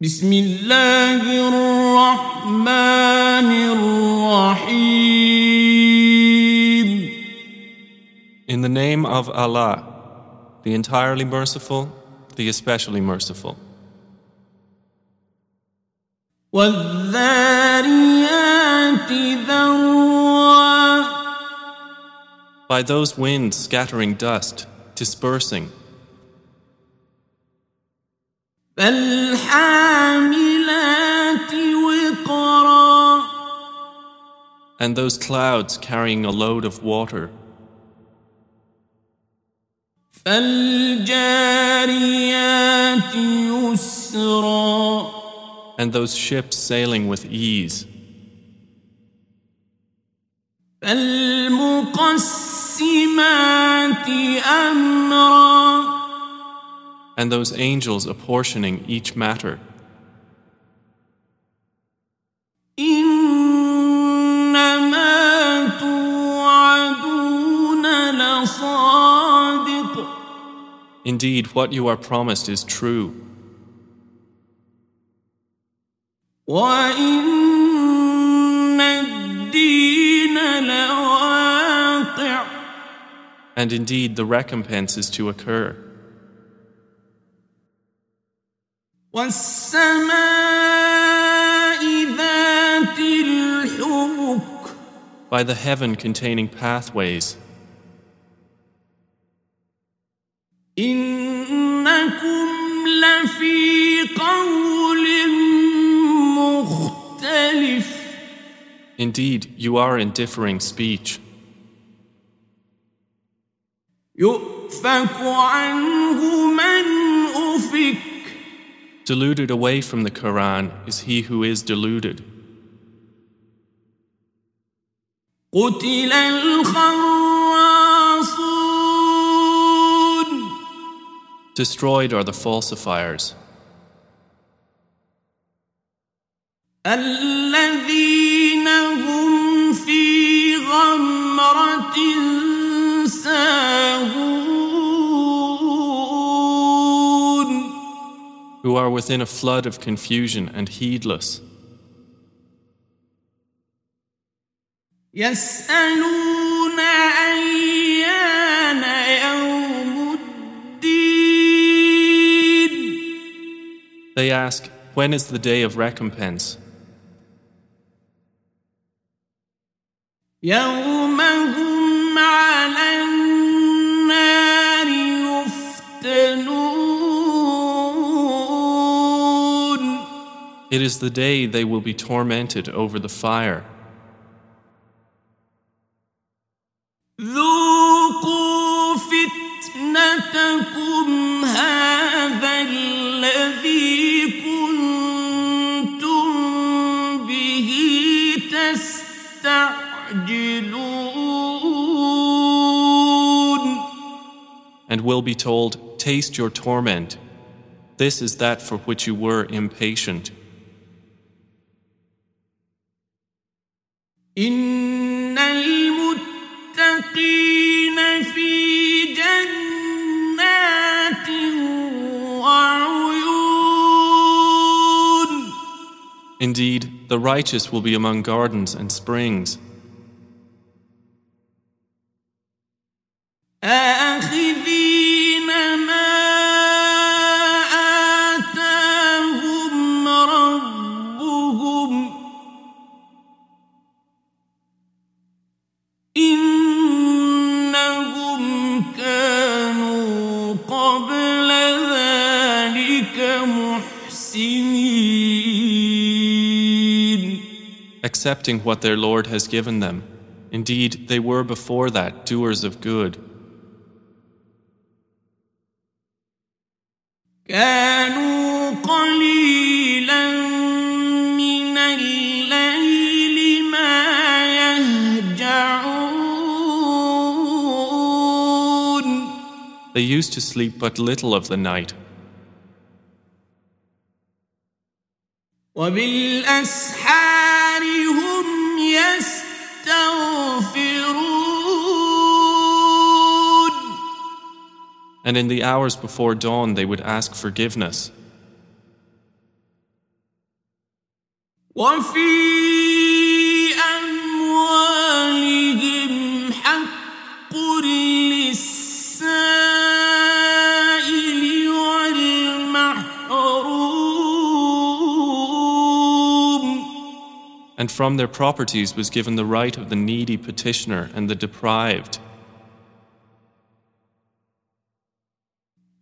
بسم الله الرحمن الرحيم In the name of Allah, the entirely merciful, the especially merciful. والذاريات ذروا By those winds scattering dust, dispersing, فالحاملات وقرا and those clouds carrying a load of water, فالجاريات يسرا and those ships sailing with ease, فالمقسمات أمرا and those angels apportioning each matter. Indeed, what you are promised is true. And indeed, the recompense is to occur. By the heaven containing pathways, إنكم لفي قول مختلف indeed you are in differing speech. يؤفك عنه من أفك Deluded away from the Quran is he who is deluded. Destroyed are the falsifiers. who are within a flood of confusion and heedless. يسألون أيان يوم الدين They ask, When is the day of recompense? يوم هم على النار يفتنون It is the day they will be tormented over the fire. And will be told, Taste your torment. This is that for which you were impatient. إن المتقين في جنات وعيون Indeed, the righteous will be among gardens and springs, accepting what their Lord has given them. Indeed, they were before that doers of good. كانوا قليلا من الليل ما يهجعون They used to sleep but little of the night, وبالأسحار and in the hours before dawn they would ask forgiveness. And from their properties was given the right of the needy petitioner and the deprived.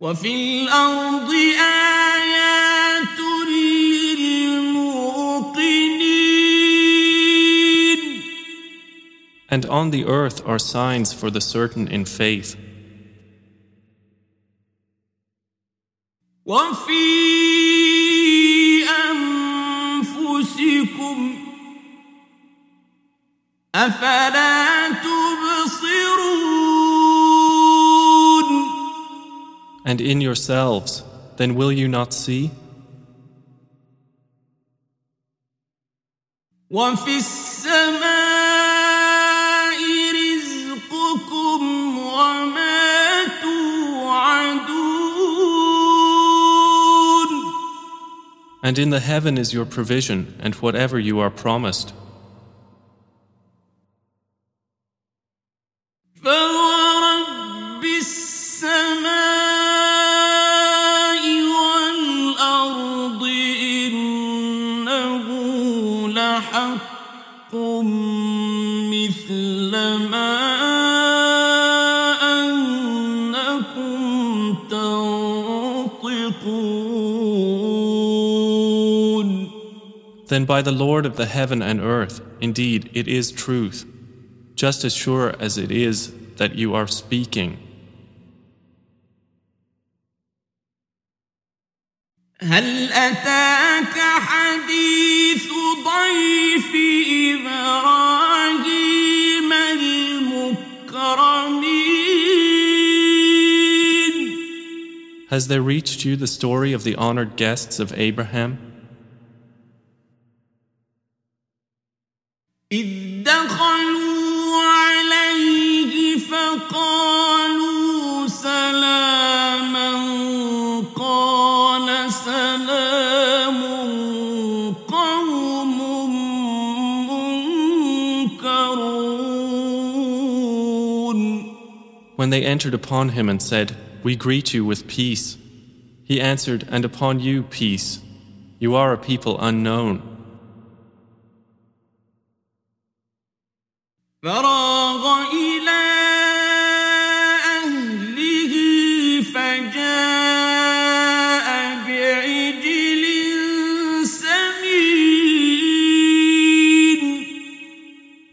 وفي الأرض آيات للموقنين And on the earth are signs for the certain in faith. وفي أنفسكم أفلا And in yourselves, then will you not see? وفي السماء رزقكم وما توعدون And in the heaven is your provision and whatever you are promised. Then by the Lord of the heaven and earth, indeed it is truth, just as sure as it is that you are speaking. هل أتاك حديث ضيف إبراهيم المكرمين Has there reached you the story of the honored guests of Abraham? when they entered upon him and said, We greet you with peace. He answered, And upon you peace. You are a people unknown.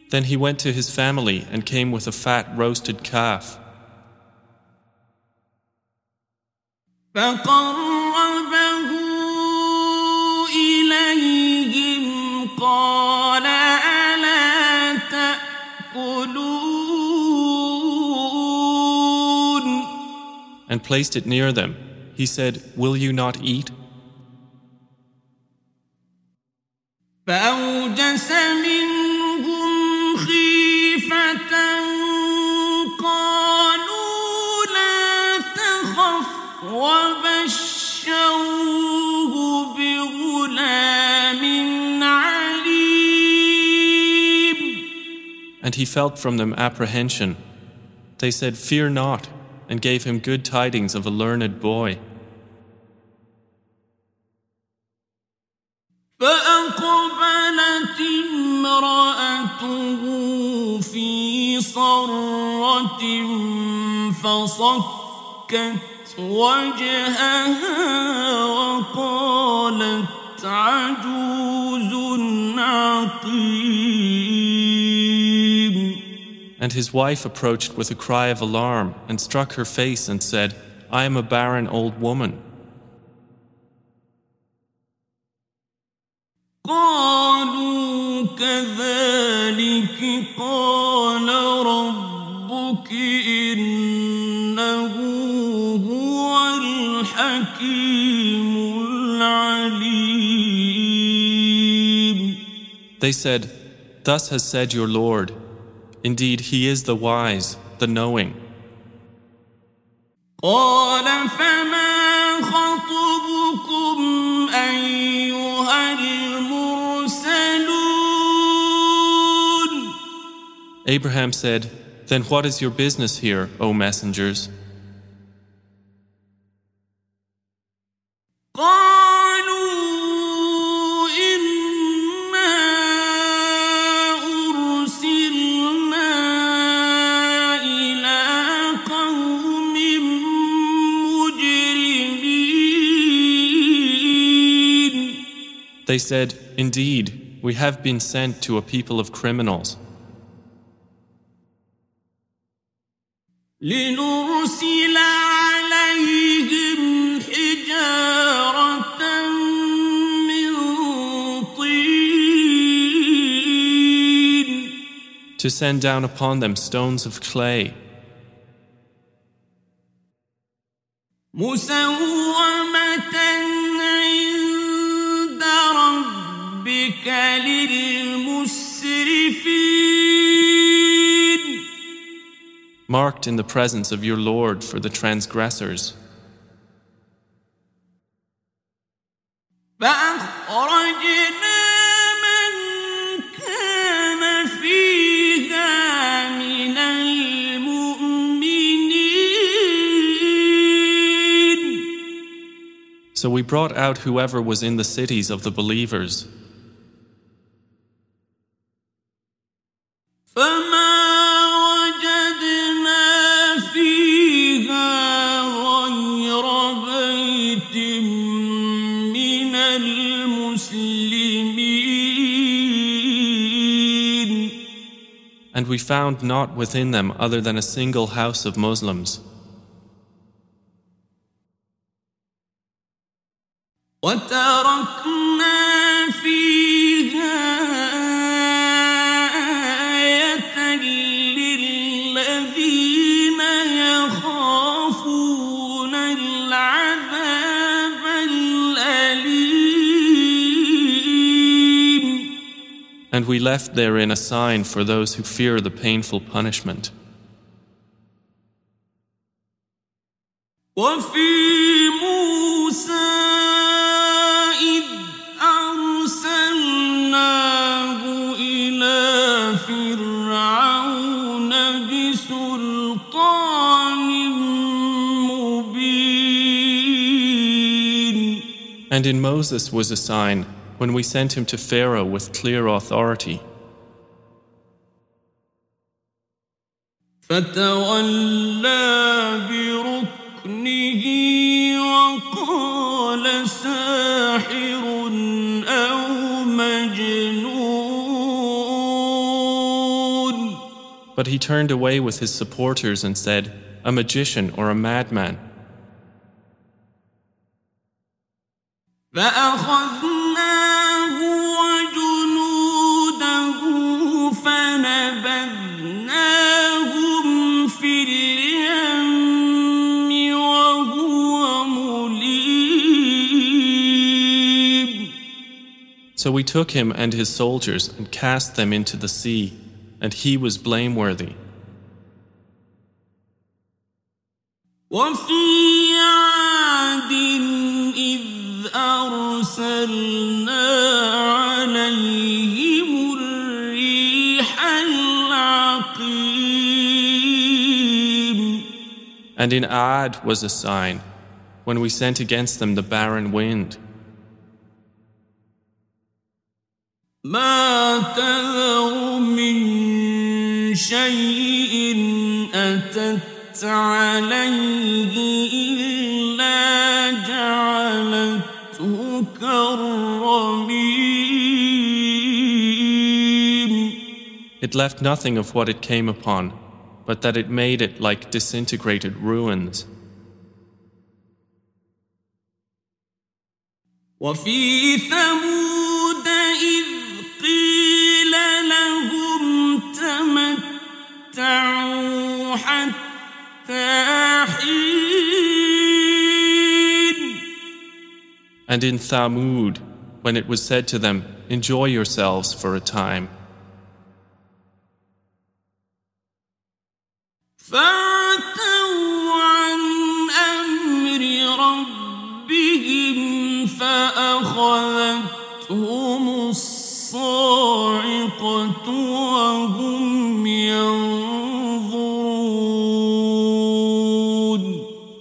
Then he went to his family and came with a fat roasted calf. فقربه إليهم قال ألا تأكلون and placed it near them. He said, Will you not eat? فأوجس he felt from them apprehension. They said, Fear not, and gave him good tidings of a learned boy. فأقبلت امرأته في صرة فصكت وجهها وقالت عجوز عقيم And his wife approached with a cry of alarm and struck her face and said, I am a barren old woman. قالوا كذلك قال ربك إنه هو الحكيم العليم They said, Thus has said your Lord. Indeed, He is the wise, the knowing. Abraham said, Then what is your business here, O messengers? They said, Indeed, we have been sent to a people of criminals. لنرسل عليهم حجارة من طين To send down upon them stones of clay, مسومة ربك للمسرفين marked in the presence of your Lord for the transgressors. فأخرجنا من كان فيها من المؤمنين So we brought out whoever was in the cities of the believers. من المسلمين And we found not within them other than a single house of Muslims. left therein a sign for those who fear the painful punishment. And in Moses was a sign when we sent him to Pharaoh with clear authority. But he turned away with his supporters and said, A magician or a madman. فأخذناه وجنوده فنبذناهم في اليم وهو مليم So we took him and his soldiers and cast them into the sea, and he was blameworthy. وفي عاد إذ أرسلنا عليهم الريح العقيم And in Ad was a sign, when we sent against them the barren wind. ما تذر من شيء أتت عليه It left nothing of what it came upon, but that it made it like disintegrated ruins. وفي ثمود إذ قيل لهم تمتعوا حتى حين And in Thamud, when it was said to them, Enjoy yourselves for a time.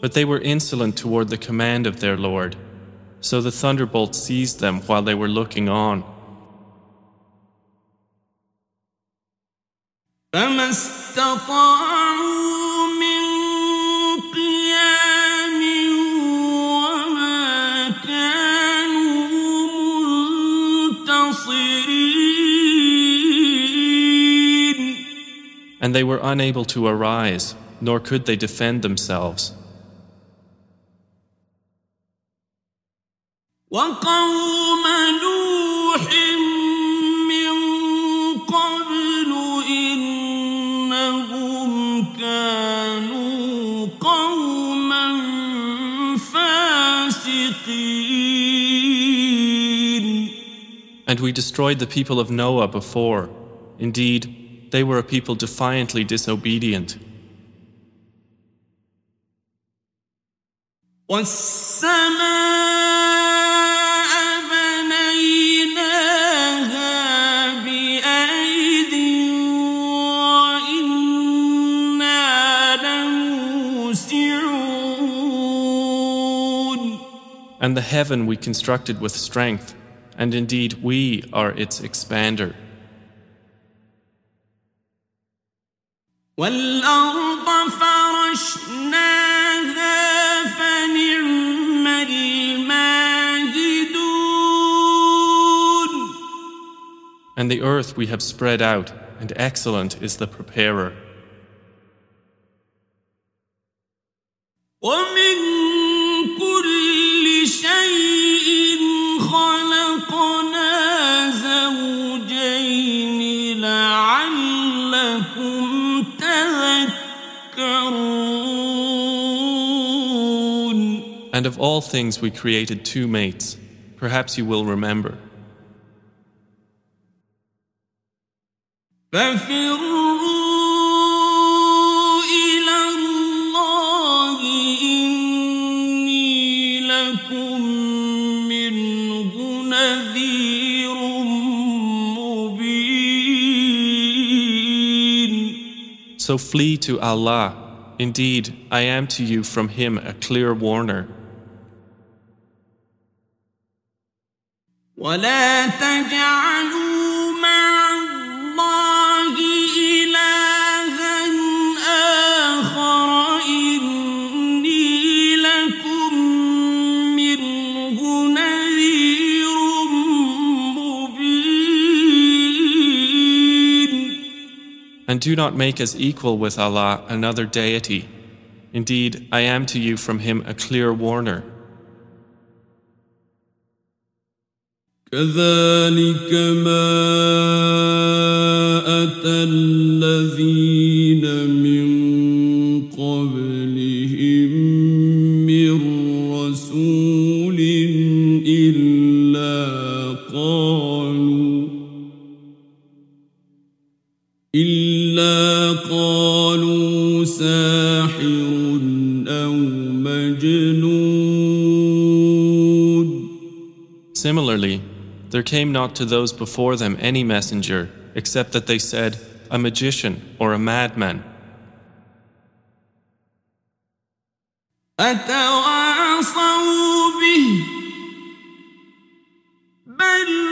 But they were insolent toward the command of their Lord. So the thunderbolt seized them while they were looking on. فما استطاعوا من قيام وما كانوا منتصرين And they were unable to arise, nor could they defend themselves. وقوم نوح من قبل إنهم كانوا قوما فاسقين And we destroyed the people of Noah before. Indeed, they were a people defiantly disobedient. والسماء And the heaven we constructed with strength, and indeed we are its expander. والأرض فرشناها فنعم الماهدون And the earth we have spread out, and excellent is the preparer. ومن كل شيء خلقنا زوجين لعلكم تذكرون And of all things we created two mates. Perhaps you will remember. ففروا So flee to Allah. Indeed, I am to you from Him a clear warner. ولا تجعلوا And do not make as equal with Allah another deity. Indeed, I am to you from Him a clear warner. كذلك ما أتى قالوا ساحر أو مجنون Similarly, there came not to those before them any messenger except that they said, a magician or a madman. أتواصوا به بل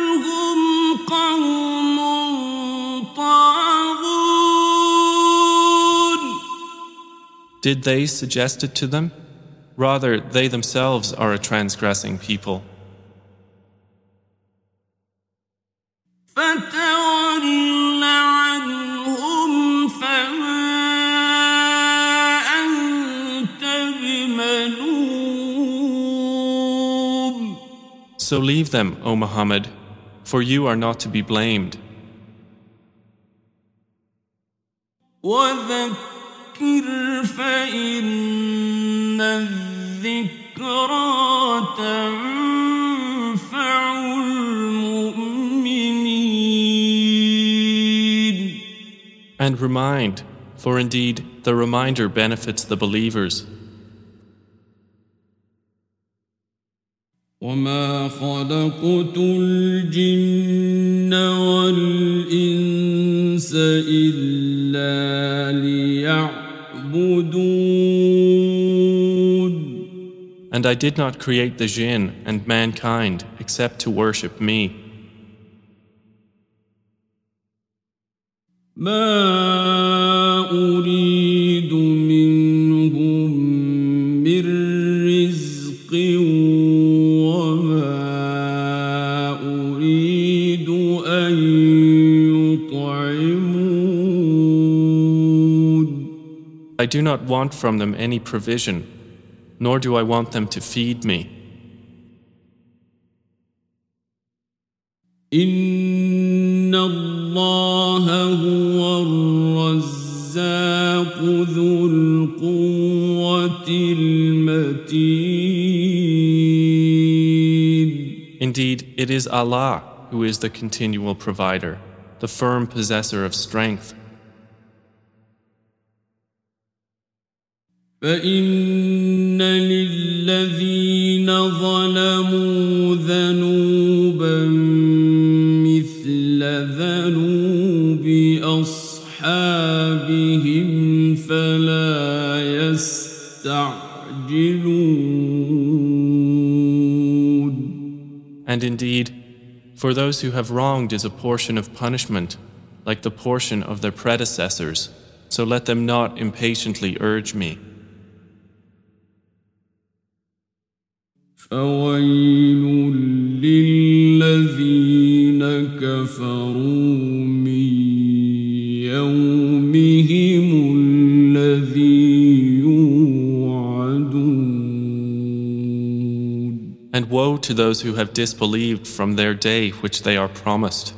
Did they suggest it to them? Rather, they themselves are a transgressing people. So leave them, O Muhammad, for you are not to be blamed. And remind, for indeed the reminder benefits the believers. وما خلقت خلقت الجن والإنس إلا ليعبدون And I did not create the jinn and mankind except to worship me. ما أريد منهم من رزق وما أريد أن يطعمون I do not want from them any provision, nor do I want them to feed me. إن ذو القوة المتين Indeed, it is Allah who is the continual provider, the firm possessor of strength. فإن للذين ظلموا ذنوبا فلا يستعجلون And indeed, for those who have wronged is a portion of punishment, like the portion of their predecessors, so let them not impatiently urge me. فويل للذين those who have disbelieved from their day which they are promised.